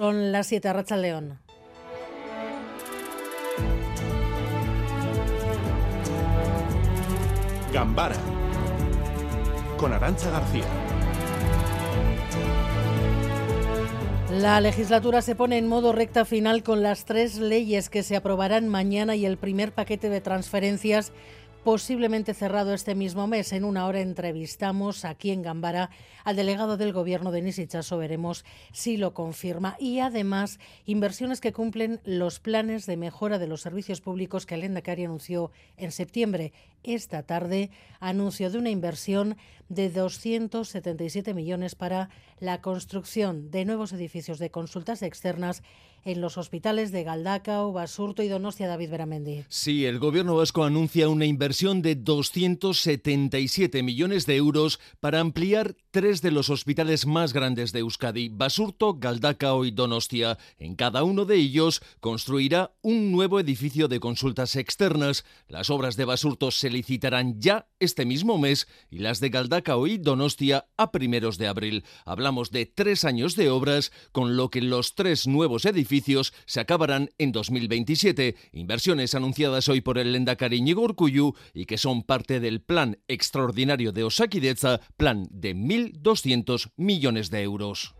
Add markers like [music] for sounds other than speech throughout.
Son las 7, Racha León. Gambara con Arancha García. La legislatura se pone en modo recta final con las tres leyes que se aprobarán mañana y el primer paquete de transferencias posiblemente cerrado este mismo mes. En una hora entrevistamos aquí en Gambara al delegado del gobierno de Nisichaso. Veremos si lo confirma. Y además, inversiones que cumplen los planes de mejora de los servicios públicos que el Endacari anunció en septiembre. Esta tarde, anuncio de una inversión de 277 millones para la construcción de nuevos edificios de consultas externas en los hospitales de Galdacao, Basurto y Donostia, David Beramendi. Sí, el gobierno vasco anuncia una inversión de 277 millones de euros para ampliar tres de los hospitales más grandes de Euskadi, Basurto, Galdacao y Donostia. En cada uno de ellos construirá un nuevo edificio de consultas externas. Las obras de Basurto se licitarán ya este mismo mes y las de Galdacao y Donostia a primeros de abril. Hablamos de tres años de obras, con lo que los tres nuevos edificios se acabarán en 2027. Inversiones anunciadas hoy por el Lendakari Íñigo y que son parte del plan extraordinario de Osakideza, plan de 1.200 millones de euros.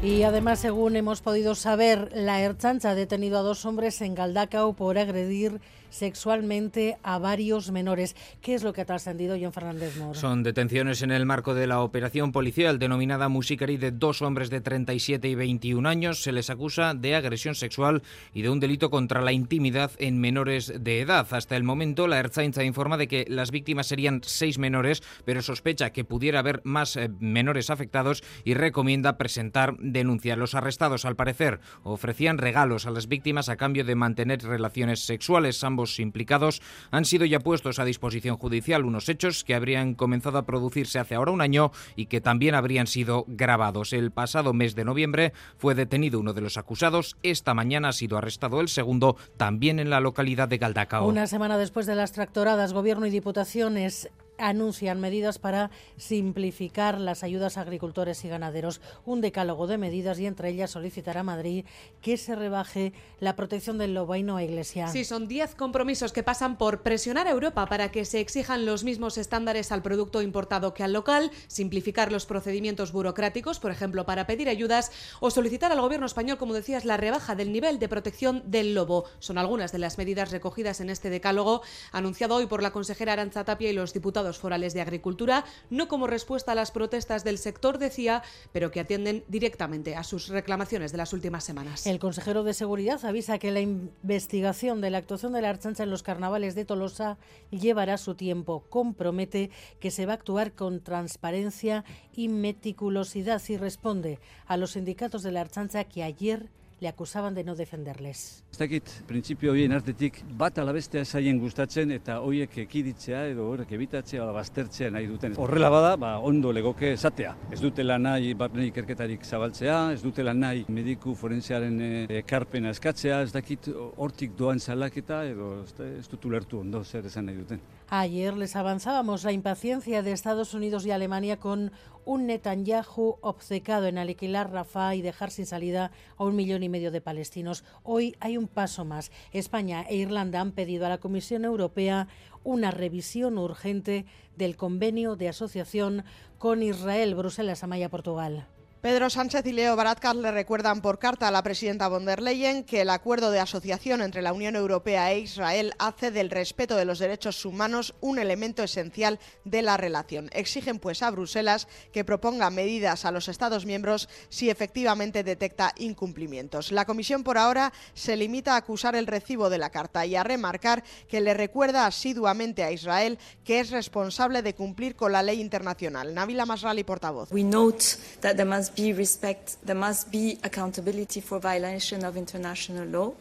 Y además, según hemos podido saber, la Erchancha ha detenido a dos hombres en Galdacao por agredir sexualmente a varios menores. ¿Qué es lo que ha trascendido John Fernández Mora? Son detenciones en el marco de la operación policial denominada Musicari de dos hombres de 37 y 21 años. Se les acusa de agresión sexual y de un delito contra la intimidad en menores de edad. Hasta el momento, la Erzainza informa de que las víctimas serían seis menores, pero sospecha que pudiera haber más eh, menores afectados y recomienda presentar denuncia. Los arrestados, al parecer, ofrecían regalos a las víctimas a cambio de mantener relaciones sexuales implicados han sido ya puestos a disposición judicial unos hechos que habrían comenzado a producirse hace ahora un año y que también habrían sido grabados. El pasado mes de noviembre fue detenido uno de los acusados. Esta mañana ha sido arrestado el segundo, también en la localidad de Galdacao. Una semana después de las tractoradas, Gobierno y Diputaciones anuncian medidas para simplificar las ayudas a agricultores y ganaderos. Un decálogo de medidas y entre ellas solicitará a Madrid que se rebaje la protección del lobaino a Iglesia. Sí, son 10 compromisos que pasan por presionar a Europa para que se exijan los mismos estándares al producto importado que al local, simplificar los procedimientos burocráticos, por ejemplo, para pedir ayudas, o solicitar al gobierno español, como decías, la rebaja del nivel de protección del lobo. Son algunas de las medidas recogidas en este decálogo anunciado hoy por la consejera Aranza Tapia y los diputados forales de agricultura, no como respuesta a las protestas del sector, decía, pero que atienden directamente a sus reclamaciones de las últimas semanas. El consejero de Seguridad avisa que la investigación de la actuación de la Archancha en los carnavales de Tolosa llevará su tiempo. Compromete que se va a actuar con transparencia y meticulosidad y responde a los sindicatos de la Archancha que ayer le acusaban de no defenderles. Ez dakit, printzipio horien artetik bat alabestea zaien gustatzen eta hoiek ekiditzea edo horrek ebitatzea ala baztertzea nahi duten. Horrela bada, ba, ondo legoke esatea. Ez dutela nahi barne ikerketarik zabaltzea, ez dutela nahi mediku forensearen eh, ekarpena eskatzea, ez dakit hortik doan salaketa edo ez dut ulertu ondo zer esan nahi duten. Ayer les avanzábamos la impaciencia de Estados Unidos y Alemania con un Netanyahu obcecado en alquilar Rafah y dejar sin salida a un millón y medio de palestinos. Hoy hay un paso más. España e Irlanda han pedido a la Comisión Europea una revisión urgente del convenio de asociación con Israel, Bruselas, Amaya, Portugal. Pedro Sánchez y Leo Varadkar le recuerdan por carta a la presidenta von der Leyen que el acuerdo de asociación entre la Unión Europea e Israel hace del respeto de los derechos humanos un elemento esencial de la relación. Exigen pues a Bruselas que proponga medidas a los Estados miembros si efectivamente detecta incumplimientos. La Comisión por ahora se limita a acusar el recibo de la carta y a remarcar que le recuerda asiduamente a Israel que es responsable de cumplir con la ley internacional. Nabila Masrali, portavoz.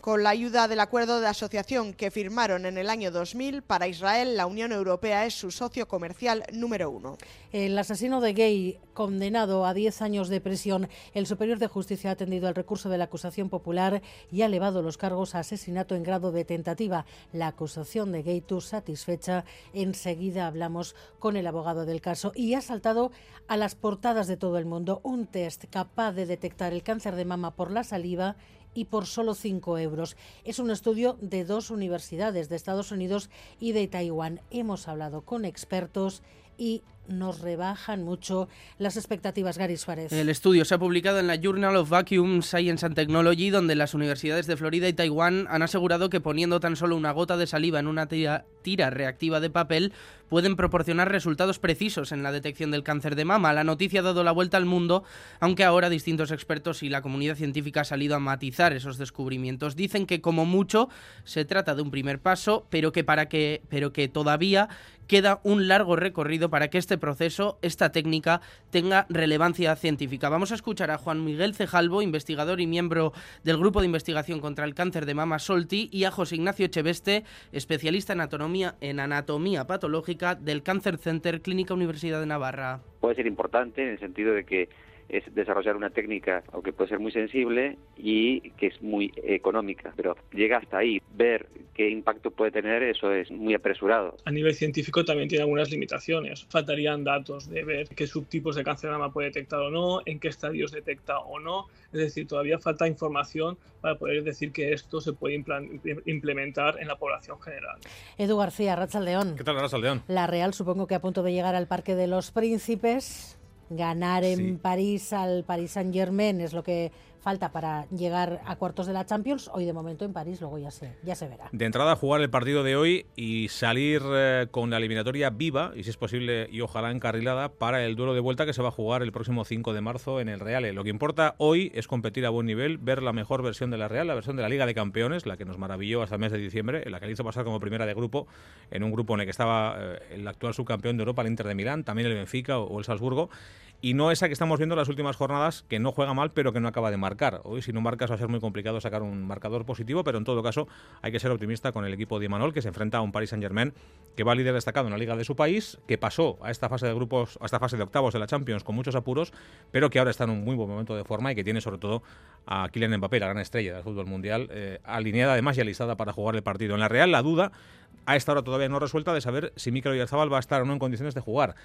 Con la ayuda del acuerdo de asociación que firmaron en el año 2000, para Israel la Unión Europea es su socio comercial número uno. El asesino de Gay, condenado a 10 años de prisión, el Superior de Justicia ha atendido el recurso de la acusación popular y ha elevado los cargos a asesinato en grado de tentativa. La acusación de Gay, tú satisfecha. Enseguida hablamos con el abogado del caso y ha saltado a las portadas de todo el mundo un capaz de detectar el cáncer de mama por la saliva y por solo 5 euros. Es un estudio de dos universidades de Estados Unidos y de Taiwán. Hemos hablado con expertos y nos rebajan mucho las expectativas, Gary Suárez. El estudio se ha publicado en la Journal of Vacuum Science and Technology, donde las universidades de Florida y Taiwán han asegurado que poniendo tan solo una gota de saliva en una tira, tira reactiva de papel pueden proporcionar resultados precisos en la detección del cáncer de mama. La noticia ha dado la vuelta al mundo, aunque ahora distintos expertos y la comunidad científica ha salido a matizar esos descubrimientos. Dicen que como mucho se trata de un primer paso, pero que para que pero que todavía queda un largo recorrido para que este proceso, esta técnica, tenga relevancia científica. Vamos a escuchar a Juan Miguel Cejalvo, investigador y miembro del Grupo de Investigación contra el Cáncer de Mama Solti, y a José Ignacio Cheveste, especialista en anatomía, en anatomía patológica del Cancer Center Clínica Universidad de Navarra. Puede ser importante en el sentido de que es desarrollar una técnica, aunque puede ser muy sensible y que es muy económica, pero llega hasta ahí. Ver qué impacto puede tener, eso es muy apresurado. A nivel científico también tiene algunas limitaciones. Faltarían datos de ver qué subtipos de cáncer de mama puede detectar o no, en qué estadios detecta o no. Es decir, todavía falta información para poder decir que esto se puede implementar en la población general. Edu García, León. ¿Qué tal, León? La Real supongo que a punto de llegar al Parque de los Príncipes ganar en París al Paris Saint Germain es lo que falta para llegar a cuartos de la Champions. Hoy de momento en París, luego ya se, ya se verá. De entrada jugar el partido de hoy y salir eh, con la eliminatoria viva y si es posible y ojalá encarrilada para el duelo de vuelta que se va a jugar el próximo 5 de marzo en el Real. Lo que importa hoy es competir a buen nivel, ver la mejor versión de la Real, la versión de la Liga de Campeones, la que nos maravilló hasta el mes de diciembre, la que le hizo pasar como primera de grupo en un grupo en el que estaba eh, el actual subcampeón de Europa, el Inter de Milán, también el Benfica o el Salzburgo y no esa que estamos viendo en las últimas jornadas, que no juega mal, pero que no acaba de marcar. Hoy, si no marcas, va a ser muy complicado sacar un marcador positivo, pero en todo caso, hay que ser optimista con el equipo de Imanol, que se enfrenta a un Paris Saint-Germain que va líder destacado en la liga de su país, que pasó a esta fase de grupos, a esta fase de octavos de la Champions con muchos apuros, pero que ahora está en un muy buen momento de forma y que tiene sobre todo a Kylian Mbappé, la gran estrella del fútbol mundial, eh, alineada además y alistada para jugar el partido. En la Real, la duda a esta hora todavía no resuelta de saber si Mikel Oyarzabal va a estar o no en condiciones de jugar.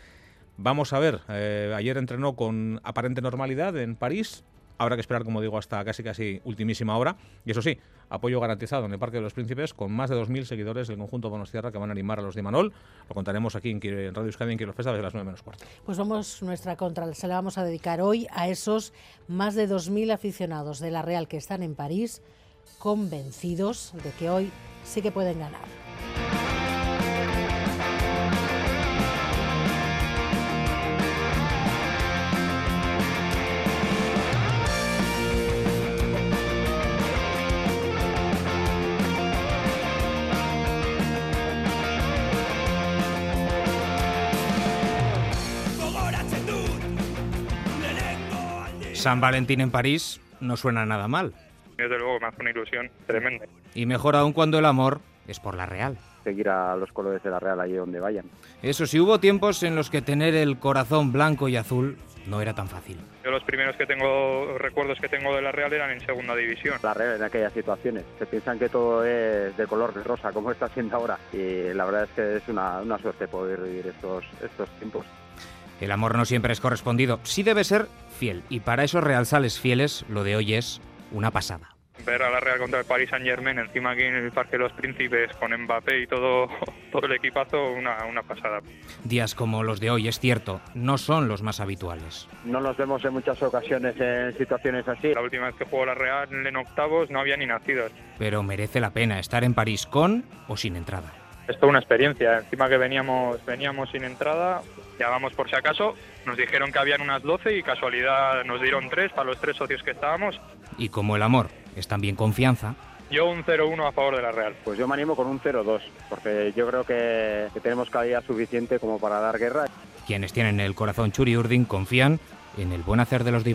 Vamos a ver, eh, ayer entrenó con aparente normalidad en París, habrá que esperar, como digo, hasta casi casi ultimísima hora. Y eso sí, apoyo garantizado en el Parque de los Príncipes con más de 2.000 seguidores del conjunto Bonostierra que van a animar a los de Manol. Lo contaremos aquí en, Radio Euskadi en Quiero Festa desde las 9 menos cuarto. Pues vamos, nuestra contra se la vamos a dedicar hoy a esos más de 2.000 aficionados de la Real que están en París convencidos de que hoy sí que pueden ganar. San Valentín en París no suena nada mal. Desde luego me hace una ilusión tremenda. Y mejor aún cuando el amor es por la Real. Seguir a los colores de la Real allí donde vayan. Eso sí, hubo tiempos en los que tener el corazón blanco y azul no era tan fácil. Yo los primeros que tengo, recuerdos que tengo de la Real eran en segunda división. La Real en aquellas situaciones. Se piensan que todo es de color de rosa, como está siendo ahora. Y la verdad es que es una, una suerte poder vivir estos, estos tiempos. El amor no siempre es correspondido. Sí debe ser fiel. Y para esos realzales fieles, lo de hoy es una pasada. Ver a la Real contra el Paris Saint Germain encima aquí en el Parque de los Príncipes con Mbappé y todo, [laughs] todo el equipazo, una, una pasada. Días como los de hoy, es cierto, no son los más habituales. No nos vemos en muchas ocasiones en situaciones así. La última vez que jugó la Real en octavos no había ni nacidos. Pero merece la pena estar en París con o sin entrada. Es toda una experiencia. Encima que veníamos, veníamos sin entrada, vamos por si acaso. Nos dijeron que habían unas 12 y casualidad nos dieron tres para los tres socios que estábamos. Y como el amor es también confianza. Yo un 0-1 a favor de la Real. Pues yo me animo con un 0-2, porque yo creo que, tenemos calidad suficiente como para dar guerra. Quienes tienen el corazón churi urdin confían en el buen hacer de los de